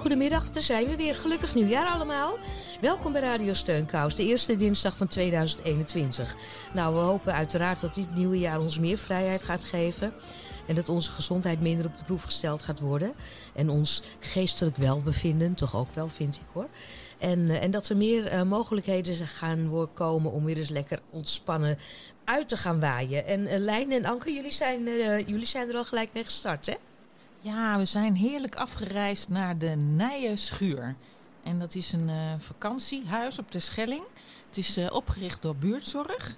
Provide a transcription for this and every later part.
Goedemiddag, daar zijn we weer. Gelukkig nieuwjaar allemaal. Welkom bij Radio Steunkous, de eerste dinsdag van 2021. Nou, we hopen uiteraard dat dit nieuwe jaar ons meer vrijheid gaat geven. En dat onze gezondheid minder op de proef gesteld gaat worden. En ons geestelijk welbevinden, toch ook wel, vind ik hoor. En, eh, en dat er meer eh, mogelijkheden gaan komen om weer eens lekker ontspannen uit te gaan waaien. En uh, Lijn en Anke, jullie zijn, eh, jullie zijn er al gelijk mee gestart, hè? Ja, we zijn heerlijk afgereisd naar de Nijenschuur. En dat is een eh, vakantiehuis op de Schelling. Het is eh, opgericht door buurtzorg.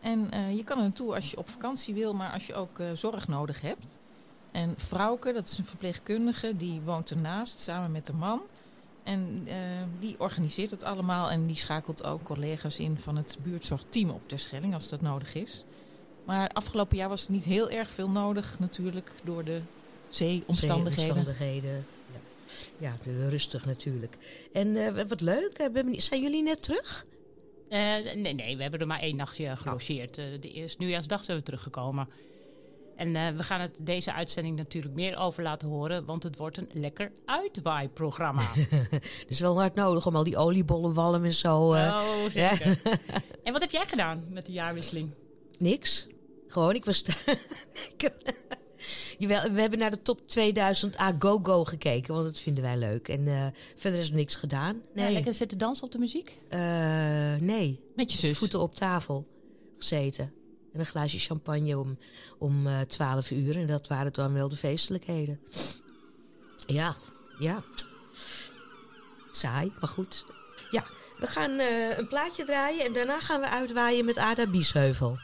En eh, je kan er naartoe als je op vakantie wil, maar als je ook zorg nodig hebt. En Frauke, dat is een verpleegkundige, die woont ernaast samen met de man. En die organiseert het allemaal en die schakelt ook collega's in van het buurtzorgteam op de Schelling als dat nodig is. Maar afgelopen jaar was er niet heel erg veel nodig natuurlijk door de zeeomstandigheden. Omstandigheden. Ja. ja, de- rustig natuurlijk. En eh, wat leuk, zijn jullie net terug? Eh, nee, nee, we hebben er maar één nachtje gelogeerd. Eh, de eerste nieuwjaarsdag zijn we teruggekomen. En eh, we gaan het deze uitzending natuurlijk meer over laten horen, want het wordt een lekker uitwaaiprogramma. Het is wel hard nodig om al die oliebollenwalm en zo. eh, oh, zeker. En wat heb jij gedaan met de jaarwisseling? Niks. Gewoon, ik was. ik heb- Jawel, we hebben naar de top 2000 A Go Go gekeken, want dat vinden wij leuk. En eh, verder is er niks gedaan. Ja, Nee. lekker zitten dansen op de muziek? Eh, nee. Met je zus. Voeten op tafel gezeten. En een glaasje champagne om, om eh 12 uur. En dat waren dan wel de feestelijkheden. Ja, ja. Saai, maar goed. Ja, we gaan eh, een plaatje draaien en daarna gaan we uitwaaien met Ada Biesheuvel.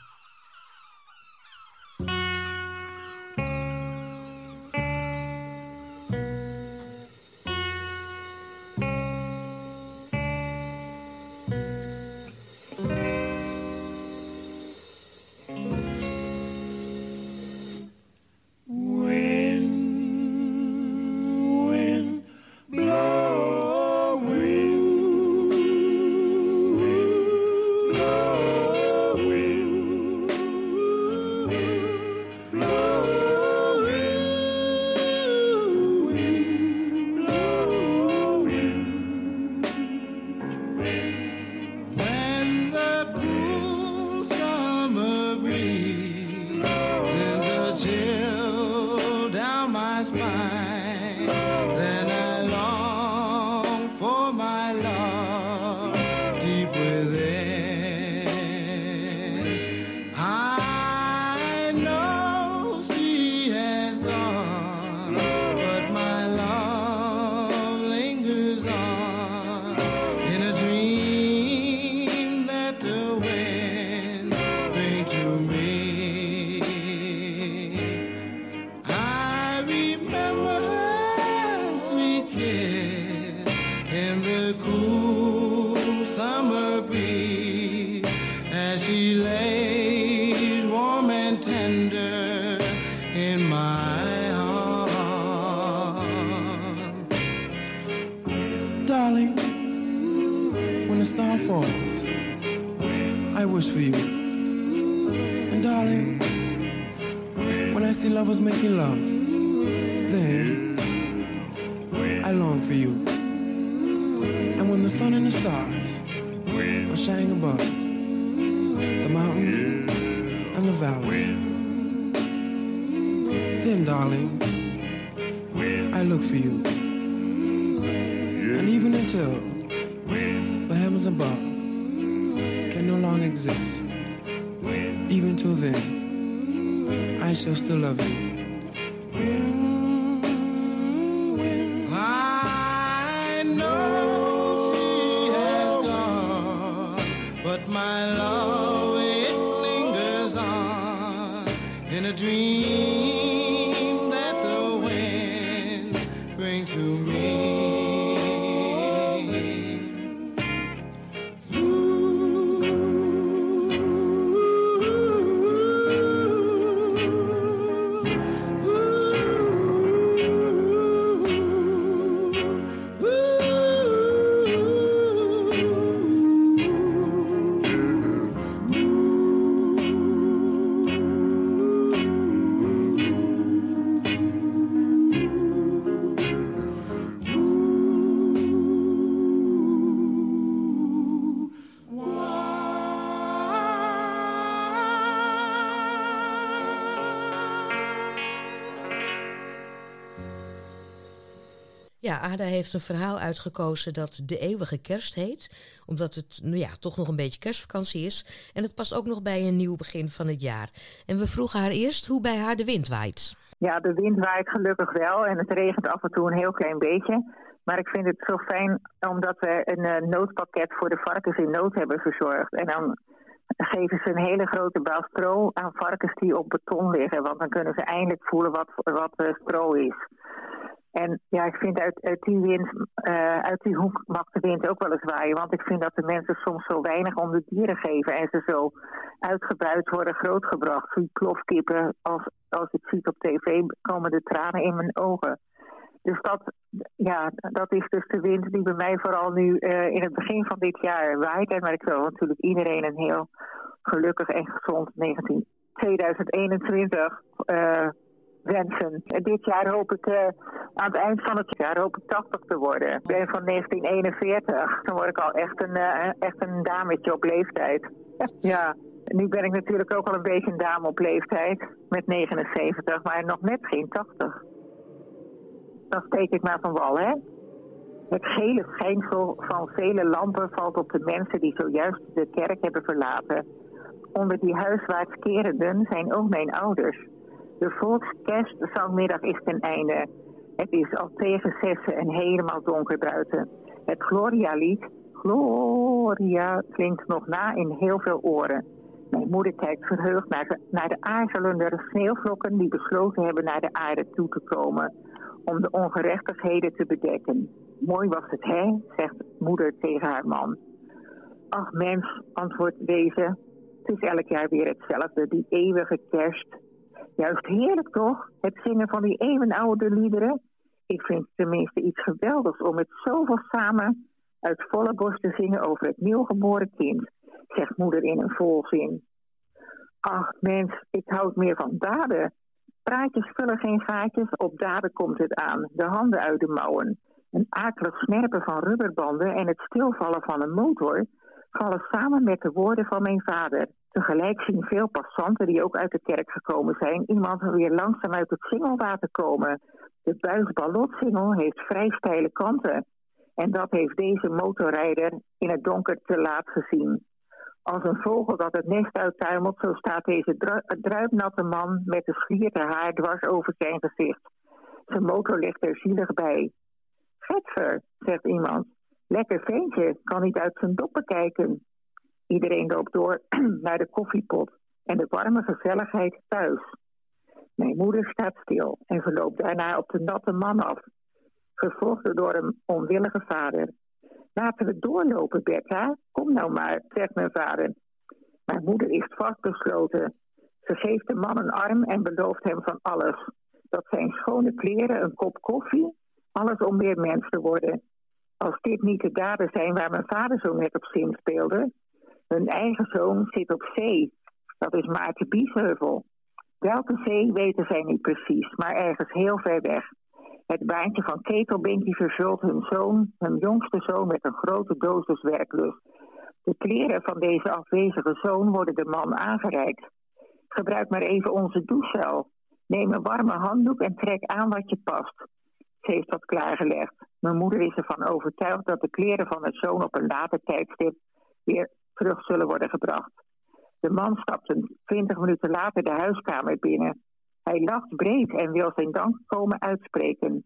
Darling, I look for you. And even until the heavens above can no longer exist, even till then, I shall still love you. My love it lingers on in a dream Ada heeft een verhaal uitgekozen dat De Eeuwige Kerst heet. Omdat het nou ja, toch nog een beetje kerstvakantie is. En het past ook nog bij een nieuw begin van het jaar. En we vroegen haar eerst hoe bij haar de wind waait. Ja, de wind waait gelukkig wel en het regent af en toe een heel klein beetje. Maar ik vind het zo fijn omdat we een uh, noodpakket voor de varkens in nood hebben verzorgd. En dan geven ze een hele grote bal stro aan varkens die op beton liggen. Want dan kunnen ze eindelijk voelen wat, wat uh, stro is. En ja, ik vind uit, uit die wind, uh, uit die hoek mag de wind ook wel eens waaien. Want ik vind dat de mensen soms zo weinig om de dieren geven. En ze zo uitgebuit worden grootgebracht. Die plofkippen, als, als ik zie op tv, komen de tranen in mijn ogen. Dus dat, ja, dat is dus de wind die bij mij vooral nu uh, in het begin van dit jaar waait. Maar ik wil natuurlijk iedereen een heel gelukkig en gezond 19, 2021 uh, wensen. En dit jaar hoop ik uh, aan het eind van het jaar hoop ik 80 te worden. Ik ben van 1941. Dan word ik al echt een, uh, echt een dametje op leeftijd. ja. Nu ben ik natuurlijk ook al een beetje een dame op leeftijd. Met 79, maar nog net geen 80. Dan steek ik maar van wal, hè? Het gele schijnsel van vele lampen valt op de mensen die zojuist de kerk hebben verlaten. Onder die huiswaarts kerenden zijn ook mijn ouders. De volkskerstzangmiddag is ten einde. Het is al tegen zessen en helemaal donker buiten. Het Gloria-lied, Gloria, klinkt nog na in heel veel oren. Mijn moeder kijkt verheugd naar de, naar de aarzelende sneeuwvlokken die besloten hebben naar de aarde toe te komen om de ongerechtigheden te bedekken. Mooi was het, hè? zegt moeder tegen haar man. Ach mens, antwoordt deze, het is elk jaar weer hetzelfde, die eeuwige kerst. Juist heerlijk toch, het zingen van die eeuwenoude liederen. Ik vind tenminste iets geweldigs om het zoveel samen uit volle borst te zingen over het nieuwgeboren kind, zegt moeder in een volzin. Ach mens, ik houd meer van daden. Praatjes vullen geen gaatjes, op daden komt het aan. De handen uit de mouwen. Een akelig snerpen van rubberbanden en het stilvallen van een motor vallen samen met de woorden van mijn vader. Tegelijk zien veel passanten die ook uit de kerk gekomen zijn iemand weer langzaam uit het singelwater komen. De buisballotsingel heeft vrij steile kanten. En dat heeft deze motorrijder in het donker te laat gezien. Als een vogel dat het nest uittuimelt, zo staat deze druipnatte man met de slierte haar dwars over zijn gezicht. Zijn motor ligt er zielig bij. Getver, zegt iemand. Lekker ventje, kan niet uit zijn doppen kijken. Iedereen loopt door naar de koffiepot en de warme gezelligheid thuis. Mijn moeder staat stil en verloopt daarna op de natte man af, gevolgd door een onwillige vader. Laten we doorlopen, Bertha. Kom nou maar, zegt mijn vader. Mijn moeder is vastbesloten. Ze geeft de man een arm en belooft hem van alles. Dat zijn schone kleren, een kop koffie, alles om weer mens te worden. Als dit niet de daden zijn waar mijn vader zo net op zin speelde. Hun eigen zoon zit op zee. Dat is Maarten Biesheuvel. Welke zee weten zij niet precies, maar ergens heel ver weg. Het baantje van Ketelbinky vervult hun zoon, hun jongste zoon, met een grote dosis werklust. De kleren van deze afwezige zoon worden de man aangereikt. Gebruik maar even onze douchecel. Neem een warme handdoek en trek aan wat je past. Ze heeft dat klaargelegd. Mijn moeder is ervan overtuigd dat de kleren van het zoon op een later tijdstip weer terug zullen worden gebracht. De man stapt twintig minuten later de huiskamer binnen. Hij lacht breed en wil zijn dank komen uitspreken.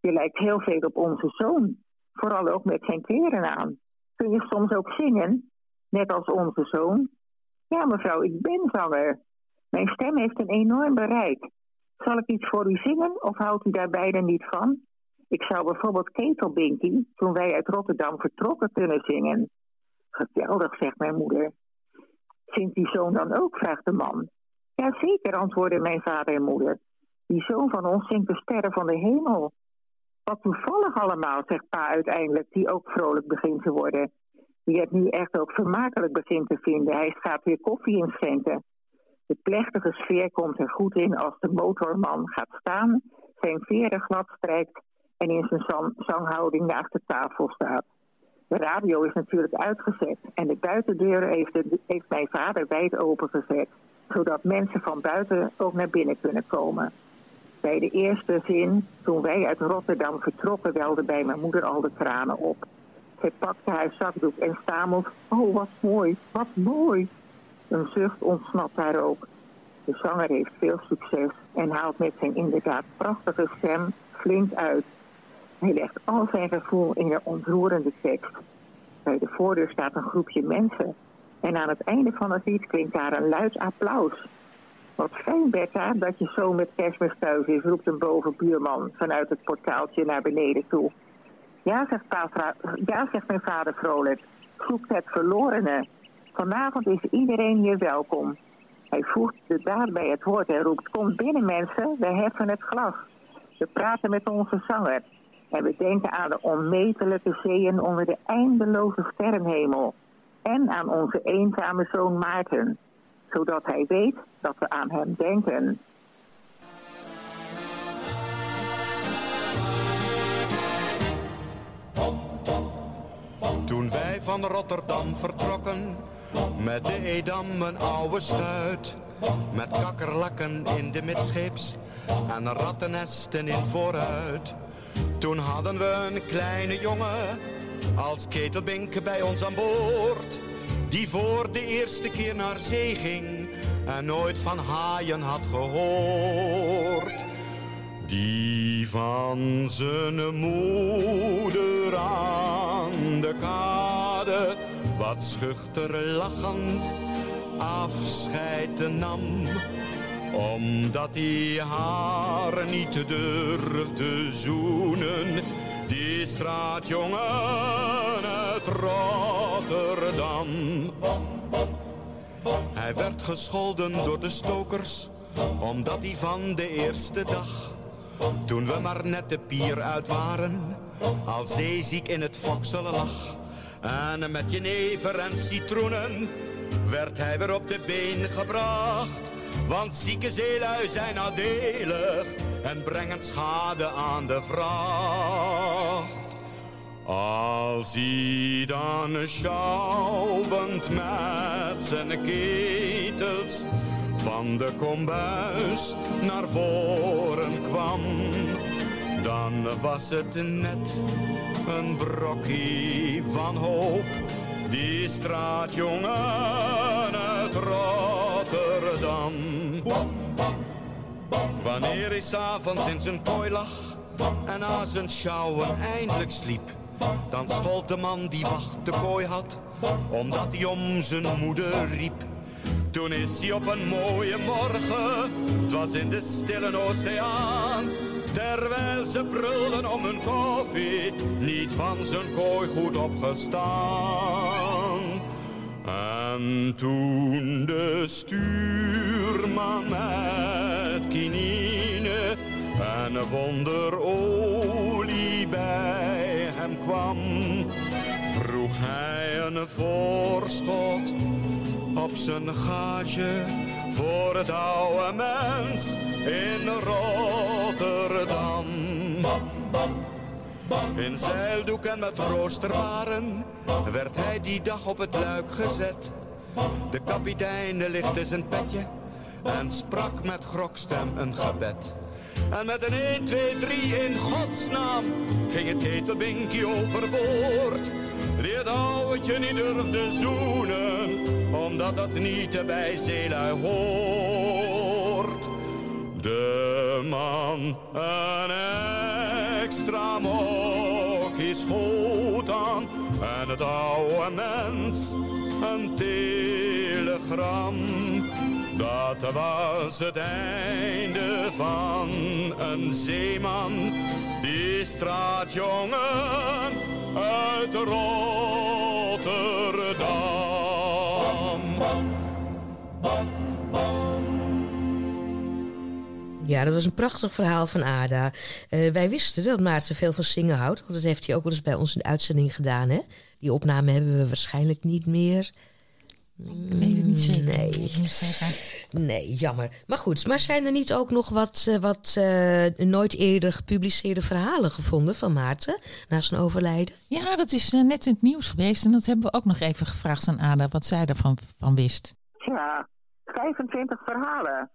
Je lijkt heel veel op onze zoon, vooral ook met zijn kleren aan. Kun je soms ook zingen, net als onze zoon? Ja, mevrouw, ik ben zanger. Mijn stem heeft een enorm bereik. Zal ik iets voor u zingen of houdt u daar beide niet van? Ik zou bijvoorbeeld Ketelbinky, toen wij uit Rotterdam vertrokken, kunnen zingen. Geweldig, zegt mijn moeder. Zingt die zoon dan ook, vraagt de man. Jazeker, antwoordden mijn vader en moeder. Die zoon van ons zingt de sterren van de hemel. Wat toevallig allemaal, zegt pa uiteindelijk, die ook vrolijk begint te worden. Die het nu echt ook vermakelijk begint te vinden. Hij gaat weer koffie inschenken. De plechtige sfeer komt er goed in als de motorman gaat staan, zijn veren glad strijkt en in zijn zanghouding naast de tafel staat. De radio is natuurlijk uitgezet en de buitendeuren heeft, heeft mijn vader wijd opengezet, zodat mensen van buiten ook naar binnen kunnen komen. Bij de eerste zin, toen wij uit Rotterdam vertrokken, welden bij mijn moeder al de tranen op. Zij pakte haar zakdoek en stamelt, oh wat mooi, wat mooi. Een zucht ontsnapt haar ook. De zanger heeft veel succes en haalt met zijn inderdaad prachtige stem flink uit. Hij legt al zijn gevoel in een ontroerende tekst. Bij de voordeur staat een groepje mensen. En aan het einde van het lied klinkt daar een luid applaus. Wat fijn, Bertha, dat je zo met kerstmis thuis is, roept een bovenbuurman vanuit het portaaltje naar beneden toe. Ja, zegt, ja, mijn vader vrolijk. Zoekt het verlorene. Vanavond is iedereen hier welkom. Hij voegt de daad bij het woord en roept: Kom binnen, mensen, we heffen het glas. We praten met onze zanger. En we denken aan de onmetelijke zeeën onder de eindeloze sterrenhemel. En aan onze eenzame zoon Maarten. Zodat hij weet dat we aan hem denken. Toen wij van Rotterdam vertrokken, met de Edam een oude schuit. Met kakkerlakken in de midscheeps en rattennesten in vooruit. Toen hadden we een kleine jongen als ketelbink bij ons aan boord. Die voor de eerste keer naar zee ging en nooit van haaien had gehoord. Die van zijn moeder aan de kade wat schuchter lachend afscheid nam omdat hij haar niet durfde zoenen. Die straatjongen uit Rotterdam. Hij werd gescholden door de stokers, omdat hij van de eerste dag, toen we maar net de pier uit waren, al zeeziek in het fokselen lag. En met jenever en citroenen werd hij weer op de been gebracht. Want zieke zeelui zijn nadelig en brengen schade aan de vracht. Als hij dan schouwend met zijn ketels van de kombuis naar voren kwam, dan was het net een brokje van hoop. Die straatjongen uit Rotterdam. Wanneer hij s'avonds in zijn kooi lag en na zijn sjouwen eindelijk sliep, dan schold de man die wacht de kooi had, omdat hij om zijn moeder riep. Toen is hij op een mooie morgen, het was in de stille oceaan, terwijl ze brulden om hun koffie, niet van zijn kooi goed opgestaan. En toen de stuurman met kinine en wonderolie bij hem kwam, vroeg hij een voorschot op zijn gage voor het oude mens in Rotterdam. In zeildoek en met roosterwaren werd hij die dag op het luik gezet. De kapitein lichtte zijn petje en sprak met grokstem een gebed. En met een 1, 2, 3 in godsnaam ging het ketelbinkie overboord. Die het ouwtje niet durfde zoenen, omdat dat niet bij zeelui hoort. De man een extra mokkie schoot aan en het oude mens een telegram. Dat was het einde van een zeeman, die straatjongen uit Rotterdam. Ja, dat was een prachtig verhaal van Ada. Uh, wij wisten dat Maarten veel van zingen houdt. Want dat heeft hij ook wel eens bij ons in de uitzending gedaan. Hè? Die opname hebben we waarschijnlijk niet meer. Ik weet het niet zeker. Nee. nee, jammer. Maar goed, maar zijn er niet ook nog wat, uh, wat uh, nooit eerder gepubliceerde verhalen gevonden van Maarten na zijn overlijden? Ja, dat is uh, net in het nieuws geweest. En dat hebben we ook nog even gevraagd aan Ada wat zij ervan van wist. Ja, 25 verhalen.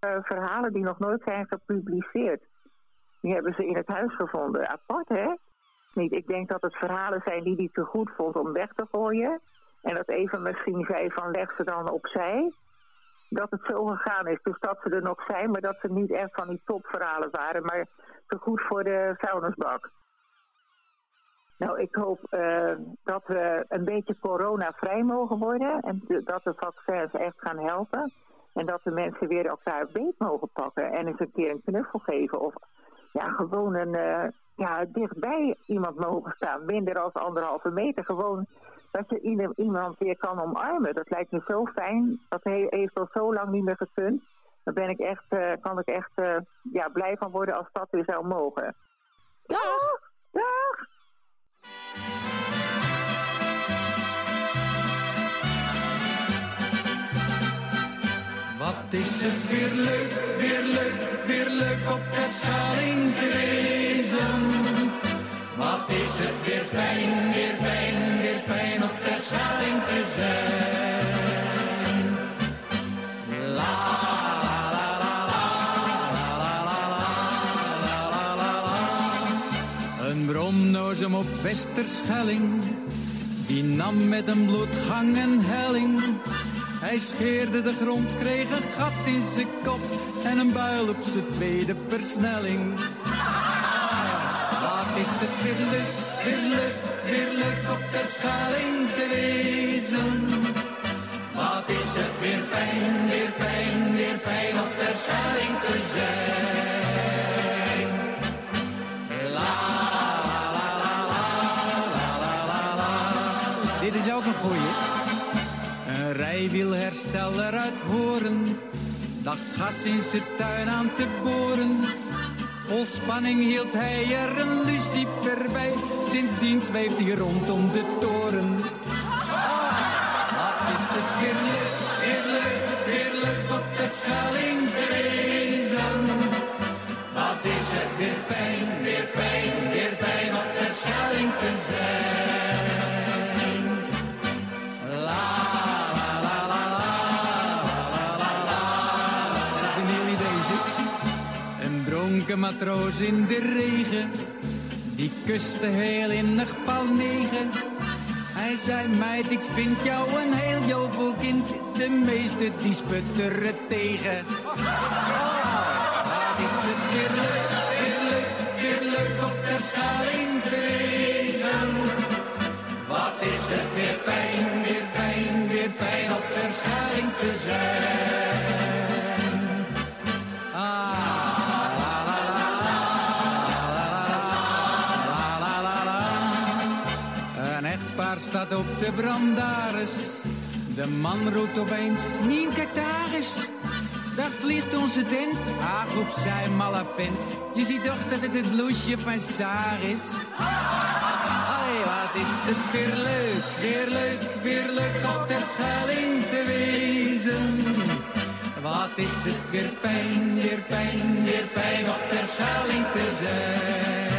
Eh, verhalen die nog nooit zijn gepubliceerd. Die hebben ze in het huis gevonden. Apart, hè? Niet. Ik denk dat het verhalen zijn die hij te goed vond om weg te gooien. En dat even misschien zei van leg ze dan opzij. Dat het zo gegaan is. Dus dat ze er nog zijn, maar dat ze niet echt van die topverhalen waren. Maar te goed voor de vuilnisbak. Nou, ik hoop uh, dat we een beetje corona-vrij mogen worden. En dat de vaccins echt gaan helpen. En dat de mensen weer elkaar beet mogen pakken. En eens een keer een knuffel geven. Of ja, gewoon een, uh, ja, dichtbij iemand mogen staan. Minder dan anderhalve meter. Gewoon dat je iemand weer kan omarmen. Dat lijkt me zo fijn. Dat heeft al zo lang niet meer gekund. Daar ben ik echt, uh, kan ik echt uh, ja, blij van worden als dat weer zou mogen. Dag! Dag! Het is het weer leuk, weer leuk, weer leuk op de schaling te wezen. Wat is het weer fijn, weer fijn, weer fijn op de schaling te zijn. La la la la la la la la la Een bromnozem op Westerschelling, die nam met een bloedgang en helling hij scheerde de grond, kreeg een gat in zijn kop en een buil op zijn tweede versnelling. Wat is het leuk, weer leuk op de schaling te wezen. Wat is het weer fijn, weer fijn, weer fijn op de schaling te zijn. La la la la la la la la. Dit is ook een goeie. Een rijwielhersteller uit Horen dacht gas in zijn tuin aan te boren. Vol spanning hield hij er een lucifer bij. Sindsdien zweeft hij rondom de toren. Wat is het leuk, weer leuk op het schaling wezen. Wat is het weer fijn, weer fijn, weer fijn op het schaling te zijn. Matroos in de regen, die kuste heel innig pal negen. Hij zei, meid, ik vind jou een heel jovel kind, de meeste die sputteren tegen. Wat is het weer leuk, weer leuk, weer leuk op de schaling wezen. Wat is het weer fijn, weer fijn, weer fijn op de schaling te zijn. Staat op de brandaris. De man roept opeens, Mien, kijk daar eens. Daar vliegt onze tent. Ach, op zijn malle vent. Je ziet toch dat het het bloesje van Saar is. Allee, wat is het weer leuk, weer leuk, weer leuk op de schelling te wezen. Wat is het weer fijn, weer fijn, weer fijn op de schelling te zijn.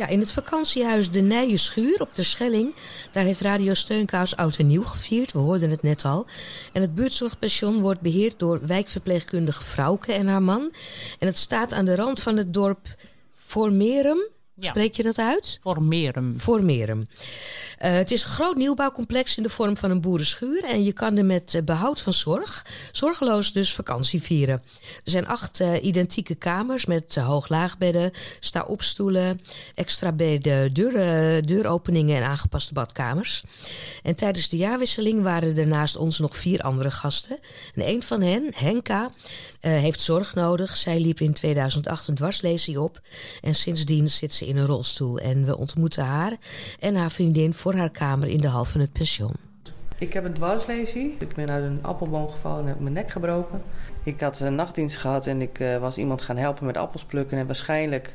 Ja, in het vakantiehuis De Nije Schuur op de Schelling. Daar heeft Radio Steunkous Oud en Nieuw gevierd. We hoorden het net al. En het buurtzorgpension wordt beheerd door wijkverpleegkundige Vrouwke en haar man. En het staat aan de rand van het dorp Formerum. Ja. Spreek je dat uit? Formeren. Formerum. Eh, het is een groot nieuwbouwcomplex in de vorm van een boerenschuur. En je kan er met eh, behoud van zorg, zorgeloos dus vakantie vieren. Er zijn acht eh, identieke kamers met uh, hoog-laagbedden, sta-opstoelen, extra bedden, deur, deuropeningen en aangepaste badkamers. En tijdens de jaarwisseling waren er naast ons nog vier andere gasten. En een van hen, Henka, heeft zorg nodig. Zij liep in 2008 een dwarslesie op. En sindsdien zit ze in een rolstoel. En we ontmoeten haar en haar vriendin voor haar kamer in de hal van het pension. Ik heb een dwarslesie. Ik ben uit een appelboom gevallen en heb mijn nek gebroken. Ik had een nachtdienst gehad en ik eh, was iemand gaan helpen met appels plukken. En waarschijnlijk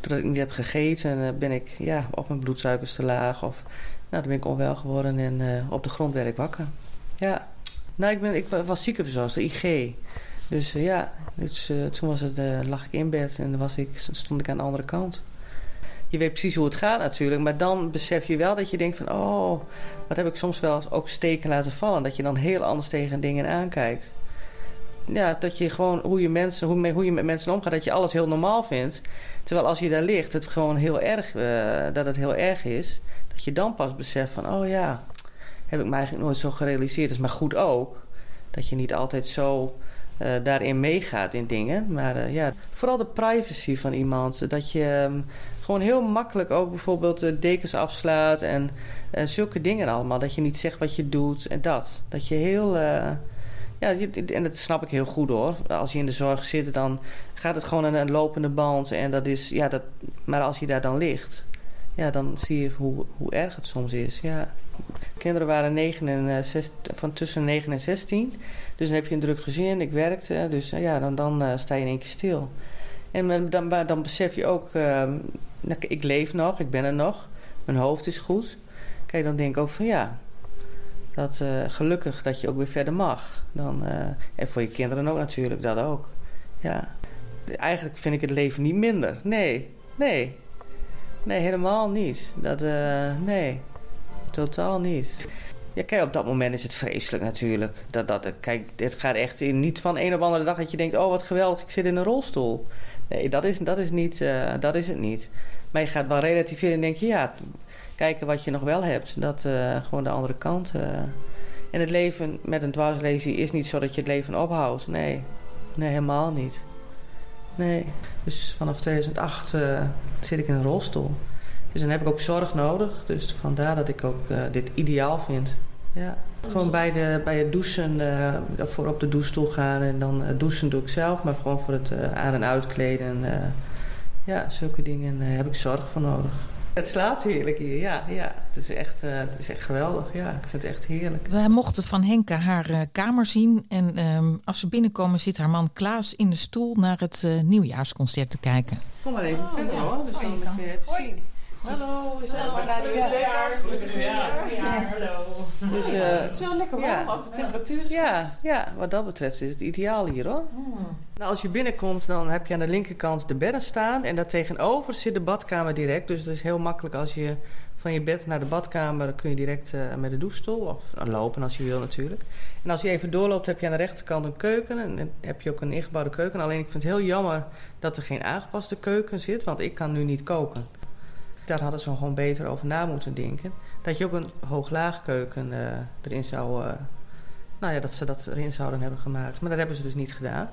doordat ik niet heb gegeten, eh, ben ik, ja, of mijn bloedsuikers te laag. Of, nou, dan ben ik onwel geworden en eh, op de grond werd ik wakker. Ja, nou, ik, ben, ik was ziekenverzorgster, IG. Dus ja, dus, toen was het, lag ik in bed en was ik, stond ik aan de andere kant. Je weet precies hoe het gaat natuurlijk, maar dan besef je wel dat je denkt van... oh, wat heb ik soms wel ook steken laten vallen. Dat je dan heel anders tegen dingen aankijkt. Ja, dat je gewoon hoe je, mensen, hoe, hoe je met mensen omgaat, dat je alles heel normaal vindt. Terwijl als je daar ligt, het gewoon heel erg, eh, dat het heel erg is. Dat je dan pas beseft van, oh ja, heb ik me eigenlijk nooit zo gerealiseerd. Dat is maar goed ook. Dat je niet altijd zo eh, daarin meegaat in dingen. Maar eh, ja, vooral de privacy van iemand. Dat je ehm, gewoon heel makkelijk ook bijvoorbeeld dekens afslaat en eh, zulke dingen allemaal. Dat je niet zegt wat je doet en dat. Dat je heel... eh, ja, en dat snap ik heel goed hoor. Als je in de zorg zit, dan gaat het gewoon een lopende band. En dat is, ja, dat, maar als je daar dan ligt, ja, dan zie je hoe, hoe erg het soms is. Ja. Kinderen waren 9 en, eh, zes- van tussen 9 en 16. Dus dan heb je een druk gezin, ik werkte. Dus ja, dan, dan sta je in één keer stil. En dan, dan besef je ook, ik leef nog, ik ben er nog. Mijn hoofd is goed. Kijk, dan denk ik ook van ja, dat, eh, gelukkig dat je ook weer verder mag. Dan, eh, en voor je kinderen ook natuurlijk, dat ook. Ja. Eigenlijk vind ik het leven niet minder. Nee, nee. Nee, helemaal niet. Dat, eh, nee, totaal niet. Ja, kijk, op dat moment is het vreselijk natuurlijk. Dat, dat, kijk, het gaat echt in, niet van een op andere dag dat je denkt... oh, wat geweldig, ik zit in een rolstoel. Nee, dat is, dat is, niet, eh, dat is het niet. Maar je gaat wel relativeren en denk je... ja, kijken wat je nog wel hebt. Dat eh, gewoon de andere kant. eh. En het leven met een dwarslesie is niet zo dat je het leven ophoudt. Nee, nee helemaal niet. Nee. Dus vanaf 2008 eh, zit ik in een rolstoel. Dus dan heb ik ook zorg nodig. Dus vandaar dat ik ook dit ideaal vind. Ja. Gewoon bij, de, bij het douchen, eh, voor op de douchestoel gaan. En dan eh, douchen doe ik zelf, maar gewoon voor het eh, aan- en uitkleden. eh, ja, zulke dingen eh, heb ik zorg voor nodig. Het slaapt heerlijk hier, ja. ja. Het, is echt, eh, het is echt geweldig, ja. Ik vind het echt heerlijk. We mochten van Henke haar eh, kamer zien. En ehm, als we binnenkomen zit haar man Klaas in de stoel naar het eh, nieuwjaarsconcert te kijken. Kom maar even verder hoor. Dus dan kun je even zien. Hallo, is het Radio Dus, eh, Het is wel lekker warm, ja. ook de temperatuur is Ja, ja, wat dat betreft is het ideaal hier hoor. Nou, als je binnenkomt, dan heb je aan de linkerkant de bedden staan. En daar tegenover zit de badkamer direct. Dus dat is heel makkelijk als je van je bed naar de badkamer... kun je direct eh, met de douchestoel of eh, lopen als je wil natuurlijk. En als je even doorloopt, heb je aan de rechterkant een keuken. En dan heb je ook een ingebouwde keuken. Alleen ik vind het heel jammer dat er geen aangepaste keuken zit. Want ik kan nu niet koken. Daar hadden ze gewoon beter over na moeten denken. Dat je ook een hoog-laag keuken eh, erin zou... eh, nou ja, dat ze dat erin zouden hebben gemaakt. Maar dat hebben ze dus niet gedaan.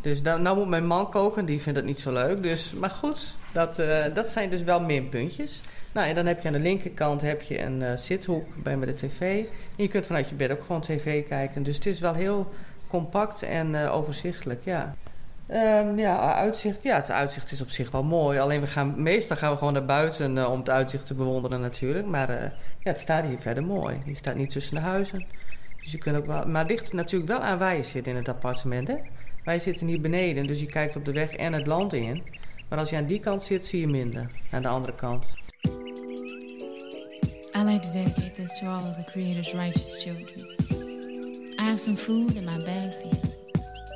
Dus dan, nou moet mijn man koken, die vindt het niet zo leuk. Dus, maar goed, dat, eh, dat zijn dus wel minpuntjes. Nou, en dan heb je aan de linkerkant heb je een zithoek bij met de tv. En je kunt vanuit je bed ook gewoon tv kijken. Dus het is wel heel compact en overzichtelijk, ja. Ehm, ja, uitzicht. Ja, het uitzicht is op zich wel mooi. Alleen we gaan, meestal gaan we gewoon naar buiten eh, om het uitzicht te bewonderen natuurlijk. Maar eh, ja, het staat hier verder mooi. Je staat niet tussen de huizen. Dus je kunt ook wel, maar ligt natuurlijk wel aan waar je zit in het appartement. Hè? Wij zitten hier beneden, dus je kijkt op de weg en het land in. Maar als je aan die kant zit, zie je minder. Aan de andere kant. I like to dedicate this to all of the Creator's righteous children. I have some food in my bag.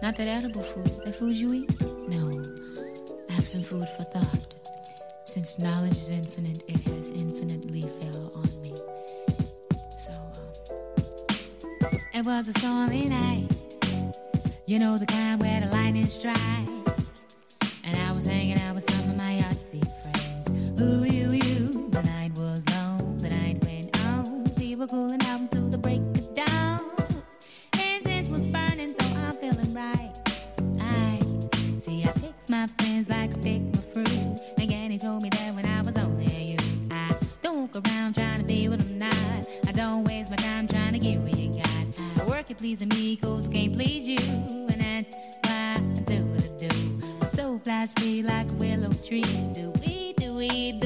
Not that edible food, the food you eat. No, I have some food for thought. Since knowledge is infinite, it has infinitely fell on me. So, um, it was a stormy night. You know the kind where the lightning strikes. And I was hanging out with some of my artsy friends. Ooh, you, you. The night was long, the night went on. Were cooling out friends like a pick my fruit. Again, he told me that when I was only a youth. I don't walk around trying to be what I'm not. I don't waste my time trying to get what you got. I work at pleasing me, cause I can't please you. And that's why I do what I do. My soul flies free like a willow tree. Do we, do we, do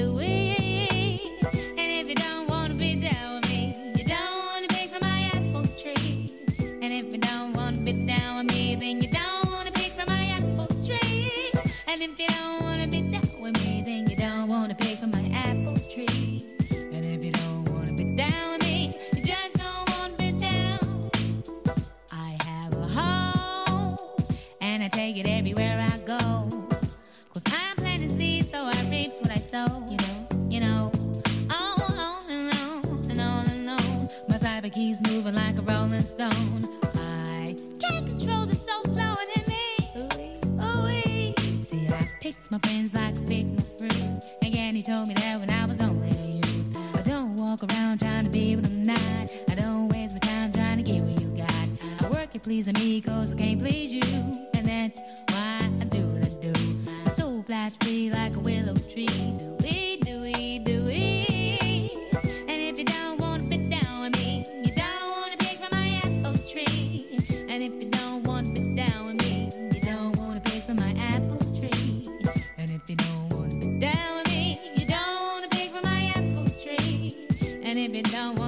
you don't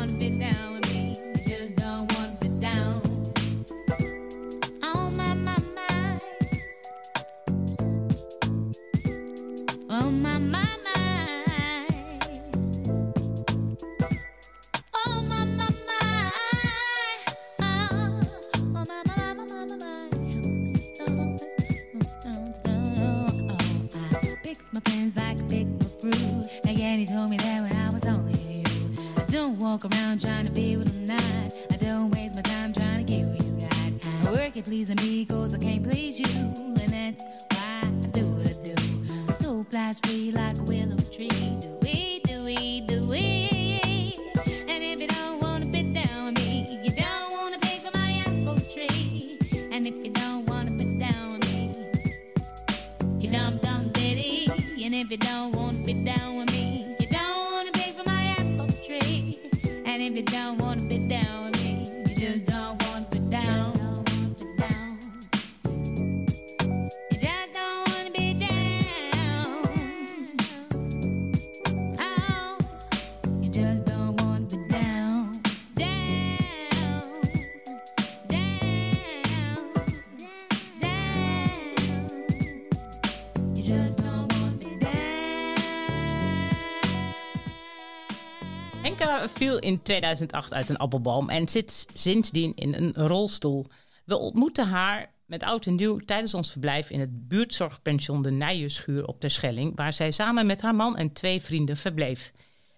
Henka viel in 2008 uit een appelboom en zit sindsdien in een rolstoel. We ontmoetten haar met oud en nieuw tijdens ons verblijf in het buurtzorgpension De Nijenschuur op Terschelling, waar zij samen met haar man en twee vrienden verbleef.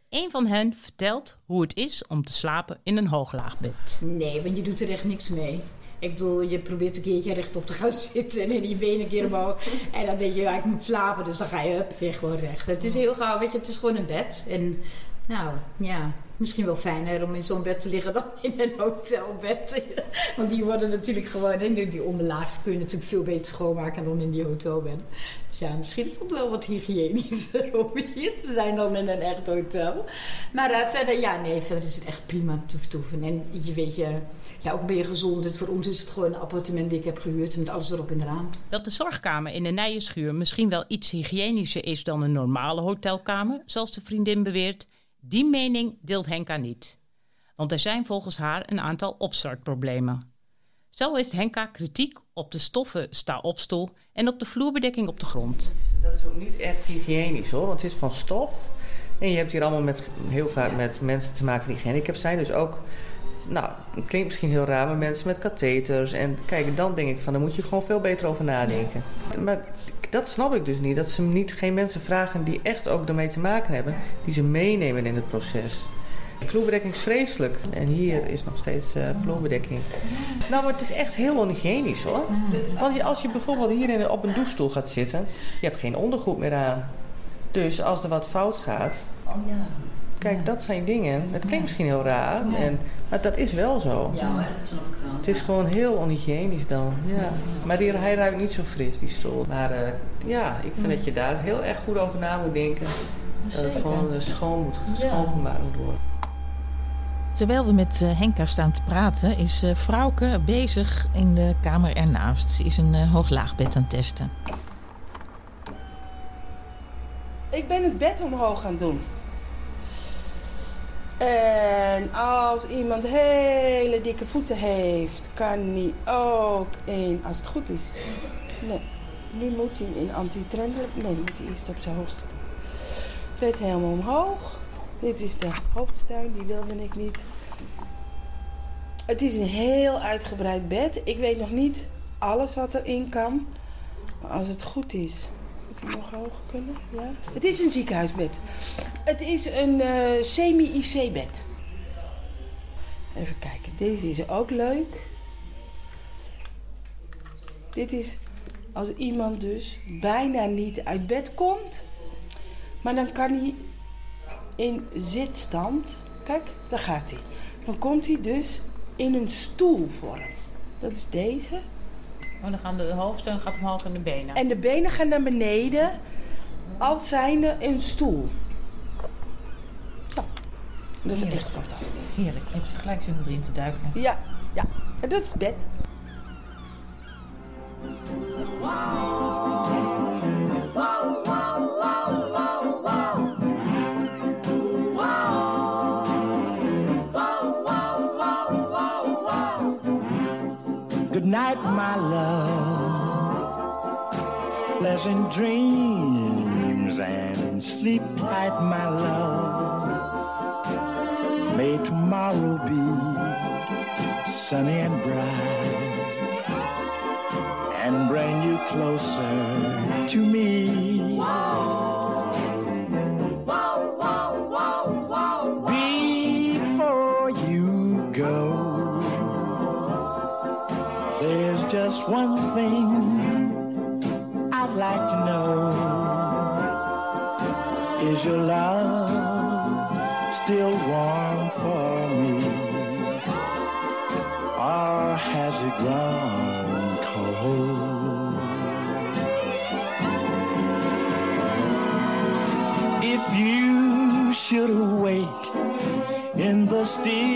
Een van hen vertelt hoe het is om te slapen in een hooglaagbed. Nee, want je doet er echt niks mee. Ik bedoel, je probeert een keertje rechtop te gaan zitten en je benen een keer omhoog. En dan denk je, ja, ik moet slapen, dus dan ga je weer gewoon recht. Het is heel gauw, weet je, het is gewoon een bed. En nou, ja, misschien wel fijner om in zo'n bed te liggen dan in een hotelbed. Want die worden natuurlijk gewoon, en die onderlaag kun je natuurlijk veel beter schoonmaken dan in die hotelbed. Dus ja, misschien is het wel wat hygiënischer om hier te zijn dan in een echt hotel. Maar eh, verder, ja, nee, verder is het echt prima te vertoeven. En je weet je, ja, ook ben je gezond. Voor ons is het gewoon een appartement die ik heb gehuurd met alles erop en eraan. Dat de zorgkamer in de Nijenschuur misschien wel iets hygiënischer is dan een normale hotelkamer, zoals de vriendin beweert, die mening deelt Henka niet. Want er zijn volgens haar een aantal opstartproblemen. Zo heeft Henka kritiek op de stoffen sta-opstoel en op de vloerbedekking op de grond. Dat is ook niet echt hygiënisch hoor, want het is van stof. En je hebt hier allemaal met, heel vaak met mensen te maken die gehandicapt zijn. Dus ook, nou, het klinkt misschien heel raar, maar mensen met katheters. En kijk, dan denk ik van, daar moet je gewoon veel beter over nadenken. Maar dat snap ik dus niet. Dat ze niet, geen mensen vragen die echt ook ermee te maken hebben, die ze meenemen in het proces. Vloerbedekking is vreselijk. En hier is nog steeds eh, vloerbedekking. Nou, maar het is echt heel onhygiënisch hoor. Want als je bijvoorbeeld hier in, op een douchestoel gaat zitten, je hebt geen ondergoed meer aan. Dus als er wat fout gaat, kijk, dat zijn dingen. Het klinkt misschien heel raar, en, maar dat is wel zo. Ja, maar dat snap ik wel. Het is gewoon heel onhygiënisch dan. Ja. Maar die, hij ruikt niet zo fris, die stoel. Maar eh, ja, ik vind dat je daar heel erg goed over na moet denken. Dat het gewoon eh, schoon moet, schoongemaakt moet worden. Terwijl we met eh, Henka staan te praten, is eh Frauke bezig in de kamer ernaast. Ze is een hooglaagbed aan het testen. Ik ben het bed omhoog gaan doen. En als iemand hele dikke voeten heeft, kan hij ook in, als het goed is. Nee, nu moet hij in anti-trendel. Nee, moet hij eerst op zijn hoogste. Bed helemaal omhoog. Dit is de hoofdsteun, die wilde ik niet. Het is een heel uitgebreid bed. Ik weet nog niet alles wat erin kan. Maar als het goed is, nog hoger kunnen. Ja. Het is een ziekenhuisbed. Het is een eh, semi-IC-bed. Even kijken, deze is ook leuk. Dit is als iemand dus bijna niet uit bed komt, maar dan kan hij in zitstand, kijk, daar gaat hij. Dan komt hij dus in een stoelvorm. Dat is deze. Oh, dan gaan de hoofdsteun gaat omhoog en de benen. En de benen gaan naar beneden als zijnde een stoel. Zo. Dat is Heerlijk. echt fantastisch. Heerlijk. Ik heb ze gelijk zin om erin te duiken. Ja, ja. En dat is het bed. My love. Pleasant dreams and sleep tight, my love. May tomorrow be sunny and bright and bring you closer to me. Before in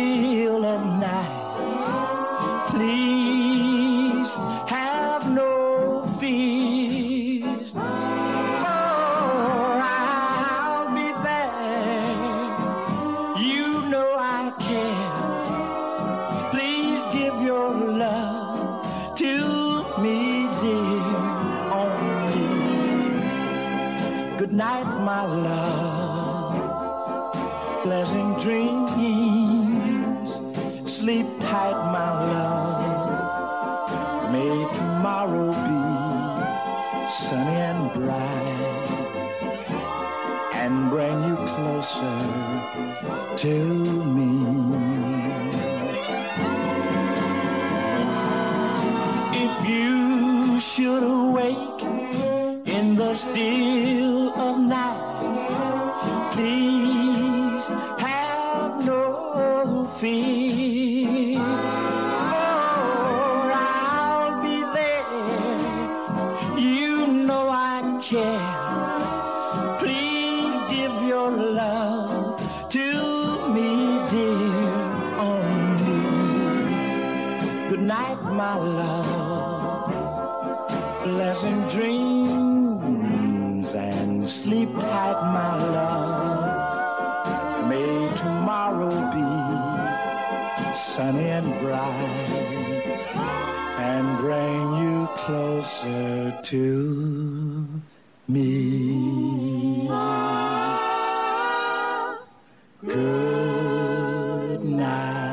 Good night.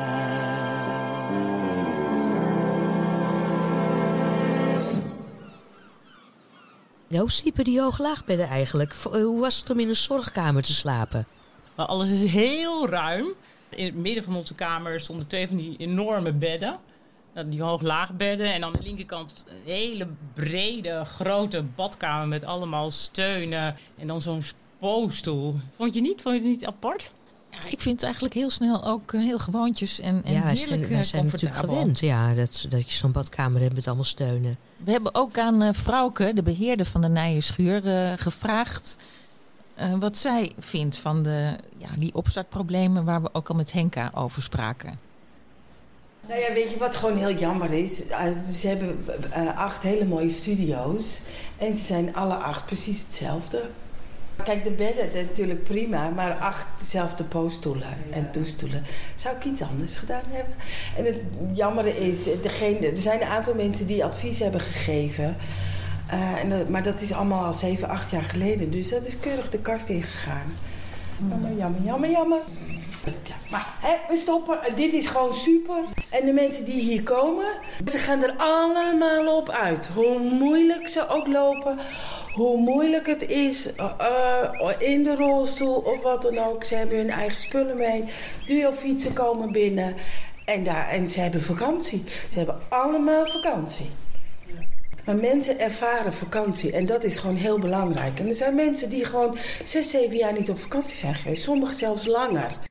Ja, hoe sliepen die hooglaagbedden eigenlijk? Eh, Hoe was het om in een zorgkamer te slapen? Maar alles is heel ruim. In het midden van onze kamer stonden twee van die enorme bedden. Nou, Die hoog-laagbedden. En aan de linkerkant een hele brede, grote badkamer met allemaal steunen. En dan zo'n spookstoel. Vond je niet? Vond je het niet apart? Ja, ik vind het eigenlijk heel snel ook eh, heel gewoontjes en, en ja, wij heerlijk zijn, wij eh, zijn natuurlijk comfortabel. gewend ja, dat, dat je zo'n badkamer hebt met allemaal steunen. We hebben ook aan eh Frauke, de beheerder van de Nijenschuur, eh gevraagd eh, wat zij vindt van de, ja, die opstartproblemen waar we ook al met Henka over spraken. Nou ja, weet je wat gewoon heel jammer is? Ze hebben acht hele mooie studio's. En ze zijn alle acht precies hetzelfde. Kijk, de bedden dat natuurlijk prima, maar acht dezelfde poosstoelen en toestoelen. Zou ik iets anders gedaan hebben? En het jammere is, eh, degene, er zijn een aantal mensen die advies hebben gegeven. Eh, en dat- maar dat is allemaal al zeven, acht jaar geleden. Dus dat is keurig de kast ingegaan. Jammer, jammer, jammer, jammer. Ja, maar hè, we stoppen. Dit is gewoon super. En de mensen die hier komen, ze gaan er allemaal op uit. Hoe moeilijk ze ook lopen, hoe moeilijk het is eh, eh, in de rolstoel of wat dan ook. Ze hebben hun eigen spullen mee. Duo-fietsen komen binnen. En, daar, en ze hebben vakantie. Ze hebben allemaal vakantie. Maar mensen ervaren vakantie en dat is gewoon heel belangrijk. En er zijn mensen die gewoon zes, zeven jaar niet op vakantie zijn geweest. Sommigen zelfs langer.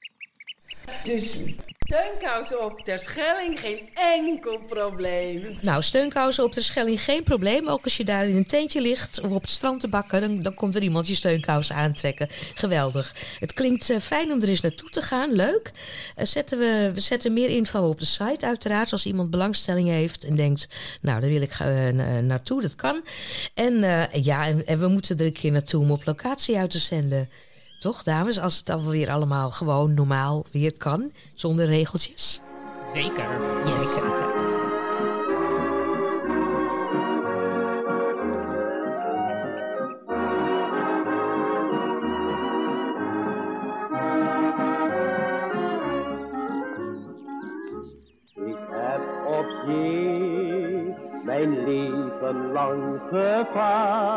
Dus steunkousen op ter Schelling, geen enkel probleem. Nou, steunkousen op de Schelling geen probleem. Ook als je daar in een tentje ligt of op het strand te bakken, dan, dan komt er iemand je steunkousen aantrekken. Geweldig. Het klinkt eh, fijn om er eens naartoe te gaan. Leuk. Eh, zetten we, we zetten meer info op de site, uiteraard. Als iemand belangstelling heeft en denkt, nou, daar wil ik na- naartoe. Dat kan. En ja, en, en we moeten er een keer naartoe om op locatie uit te zenden. Toch, dames? Als het dan weer allemaal gewoon normaal weer kan, zonder regeltjes. Zeker. Yes. Ik heb op zee mijn leven lang gevaren.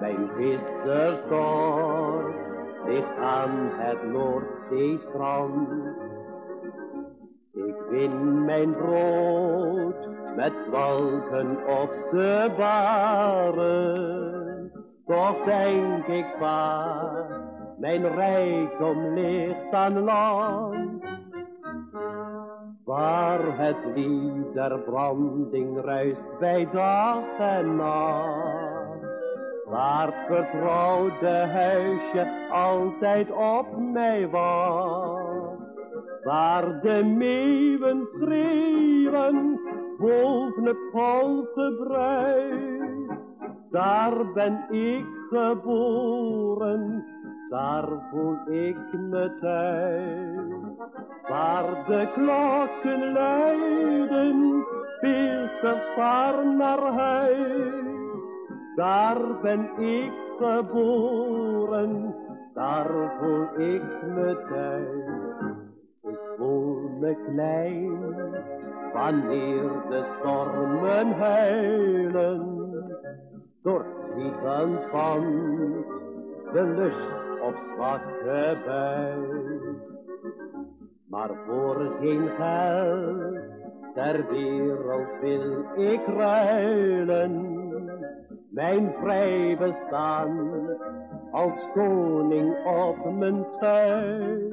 Mijn vissersdorp ligt aan het Noordzeestrand. Ik win mijn brood met zwalken op de baren. Toch denk ik vaak, mijn rijkdom ligt aan land. Waar het lied der branding ruist bij dag en nacht. Waar het vertrouwde huisje altijd op mij wacht. Waar de meeuwen schreeuwen boven het valse bruis. Daar ben ik geboren, daar voel ik me thuis. Waar de klokken luiden, vissersvaar naar huis. Daar ben ik geboren, daar voel ik me thuis. Ik voel me klein, wanneer de stormen huilen. Doorschieten van de lust op zwakke buik. Maar voor geen geld ter wereld wil ik ruilen. Mijn vrij bestaan als koning op mijn schuil.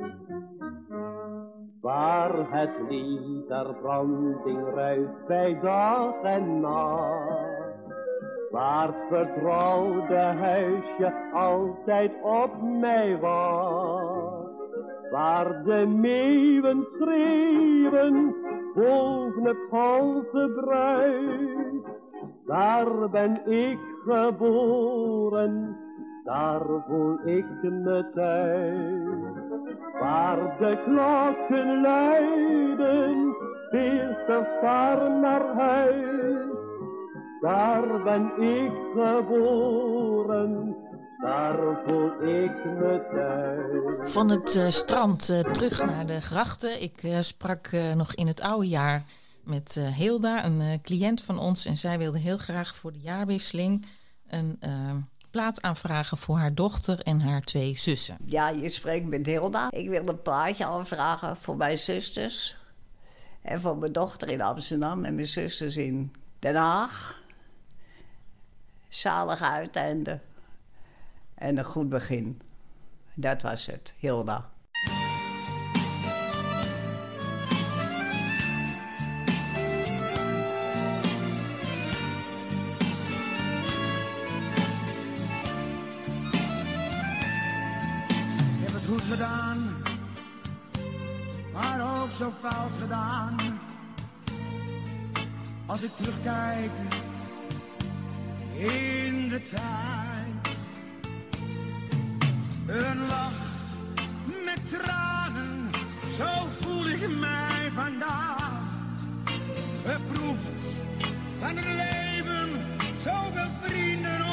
Waar het lied der branding ruist bij dag en nacht. Waar het vertrouwde huisje altijd op mij wacht. Waar de meeuwen schreeuwen boven het valse bruis. Daar ben ik geboren, daar voel ik me thuis. Waar de klokken luiden, vissersvaar naar huis. Daar ben ik geboren, daar voel ik me thuis. Van het eh, strand eh, terug naar de grachten. Ik eh, sprak nog in het oude jaar met eh, Hilda, een eh, cliënt van ons. En zij wilde heel graag voor de jaarwisseling een eh, plaat aanvragen voor haar dochter en haar twee zussen. Ja, je spreekt met Hilda. Ik wil een plaatje aanvragen voor mijn zusters. En voor mijn dochter in Amsterdam en mijn zusters in Den Haag. Zalig uiteinde. En een goed begin. Dat was het, Hilda. Fout gedaan. Als ik terugkijk in de tijd. Een lach met tranen, zo voel ik mij vandaag. Geproefd van het leven, zoveel vrienden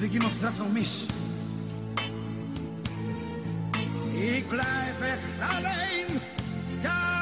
dat ik nog straks nog mis. Ik blijf echt alleen, ja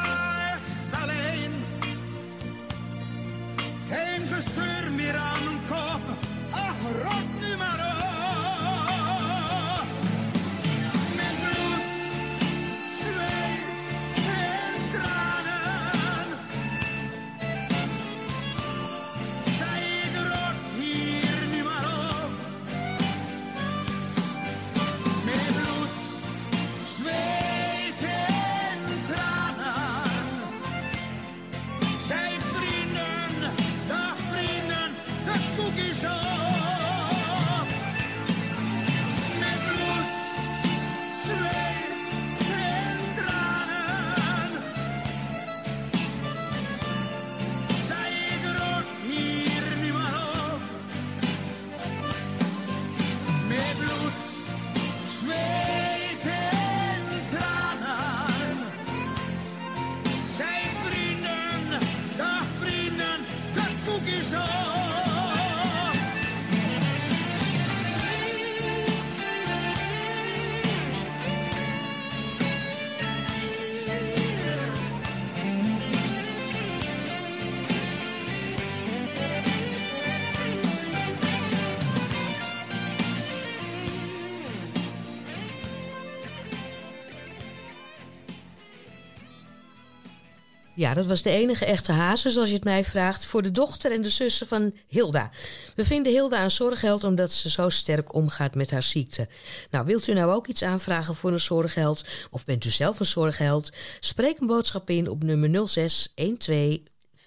Ja, dat was de enige echte hazes, als je het mij vraagt, voor de dochter en de zussen van Hilda. We vinden Hilda een zorgheld omdat ze zo sterk omgaat met haar ziekte. Nou, wilt u nou ook iets aanvragen voor een zorgheld of bent u zelf een zorgheld? Spreek een boodschap in op nummer 06 12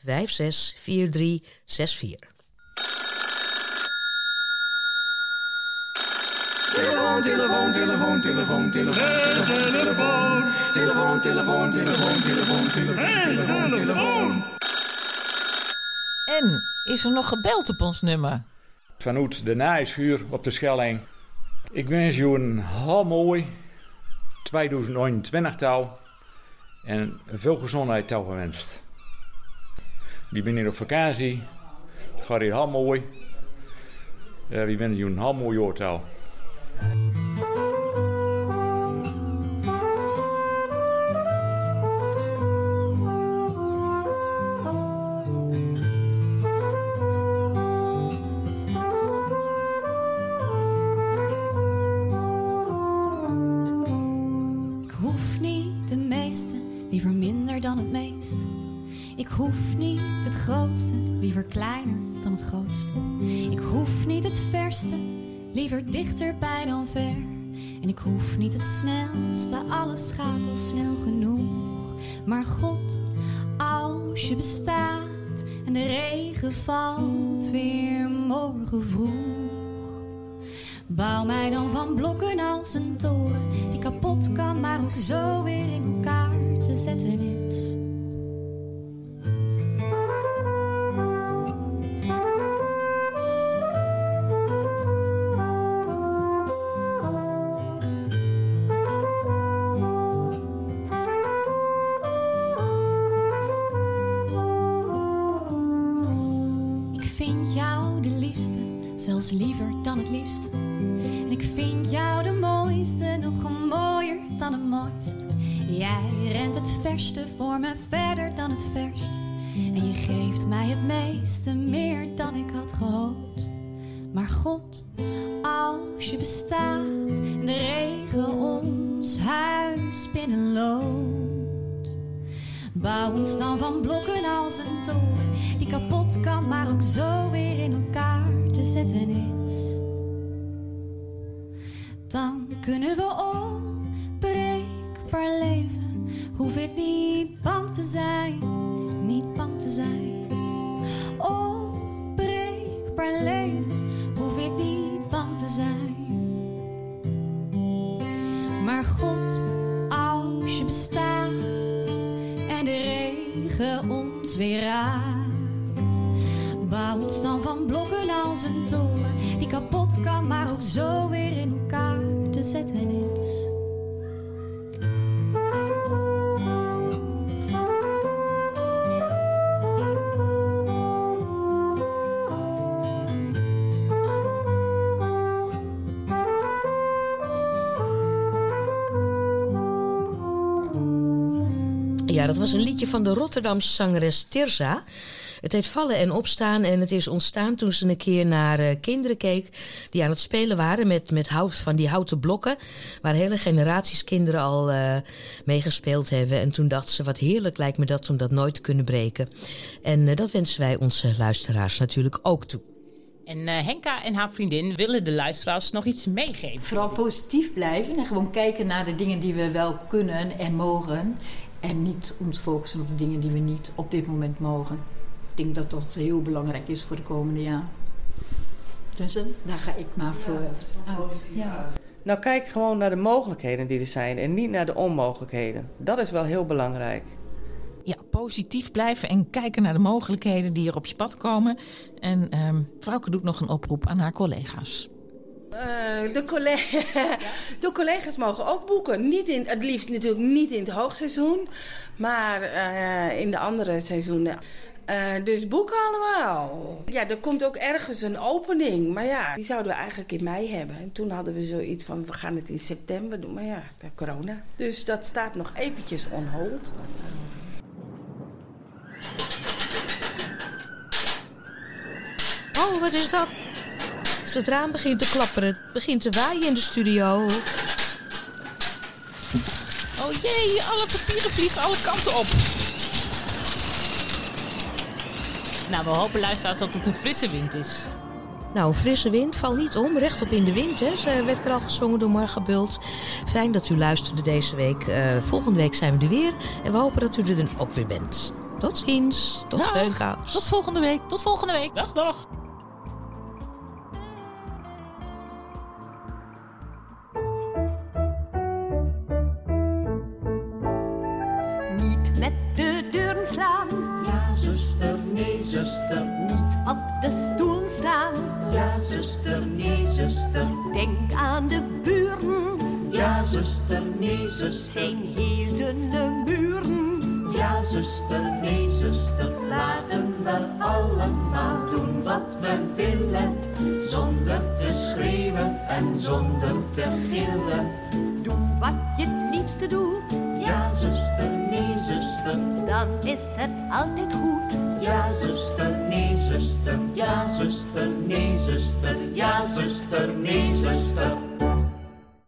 56 43 64. Telefoon, telefoon, telefoon, telefoon, telefoon, telefoon, telefoon, telefoon, telefoon, telefoon, telefoon, telefoon, telefoon, En is er nog gebeld op ons nummer? Vanuit de Nijschuur op de Schelling. Ik wens je een heel mooi 2029 touw en veel gezondheid touw gewenst. We zijn hier op vakantie. Het gaat hier heel mooi. Uh, we zijn hier een heel mooi jaar. Liever kleiner dan het grootste. Ik hoef niet het verste, liever dichterbij dan ver. En ik hoef niet het snelste, alles gaat al snel genoeg. Maar God, als je bestaat en de regen valt weer morgen vroeg. Bouw mij dan van blokken als een toren die kapot kan, maar ook zo weer in elkaar te zetten is. Die kapot kan, maar ook zo weer in elkaar te zetten is. Dan kunnen we onbreekbaar leven. Hoef ik niet bang te zijn, Bouw ons dan van blokken als een toren die kapot kan, maar ook zo weer in elkaar te zetten is. Ja, dat was een liedje van de Rotterdamse zangeres Tirza. Het heet Vallen en Opstaan en het is ontstaan toen ze een keer naar eh, kinderen keek... die aan het spelen waren met, met hout, van die houten blokken... waar hele generaties kinderen al eh meegespeeld hebben. En toen dacht ze, wat heerlijk lijkt me dat om dat nooit te kunnen breken. En eh, dat wensen wij onze luisteraars natuurlijk ook toe. En eh, Henka en haar vriendin willen de luisteraars nog iets meegeven. Vooral positief blijven en gewoon kijken naar de dingen die we wel kunnen en mogen. En niet ons focussen op de dingen die we niet op dit moment mogen. Ik denk dat dat heel belangrijk is voor de komende jaar. Dus eh, daar ga ik maar voor uit. Ja. Nou, kijk gewoon naar de mogelijkheden die er zijn en niet naar de onmogelijkheden. Dat is wel heel belangrijk. Ja, positief blijven en kijken naar de mogelijkheden die er op je pad komen. En ehm Vrouwke doet nog een oproep aan haar collega's. Eh, de, collega, de collega's mogen ook boeken. Niet in, het liefst natuurlijk niet in het hoogseizoen, maar eh, in de andere seizoenen. Eh, dus boeken allemaal. Ja, er komt ook ergens een opening. Maar ja, die zouden we eigenlijk in mei hebben. En toen hadden we zoiets van, we gaan het in september doen. Maar ja, de corona. Dus dat staat nog eventjes on hold. Oh, wat is dat? Het raam begint te klapperen, het begint te waaien in de studio. Oh jee, alle papieren vliegen alle kanten op. Nou, we hopen luisteraars dat het een frisse wind is. Nou, een frisse wind, val niet om, rechtop in de wind. Hè. Ze werd er al gezongen door Marga Bult. Fijn dat u luisterde deze week. Eh, volgende week zijn we er weer. En we hopen dat u er dan ook weer bent. Tot ziens. Tot steunkaas. Tot volgende week. Tot volgende week. Dag, dag. Niet met de deuren slaan. Nee, zuster. Niet op de stoel staan. Ja, zuster, nee, zuster. Denk aan de buren. Ja, zuster, nee, zuster. Zijn dunne muren. Ja, zuster, nee, zuster. Laten we allemaal doen wat we willen. Zonder te schreeuwen en zonder te gillen. Doe wat je het liefste doet. Ja, zuster, nee, zuster. Dan is het altijd goed. Ja, zuster, nee, zuster. Ja, zuster, nee, zuster. Ja, zuster, nee, zuster.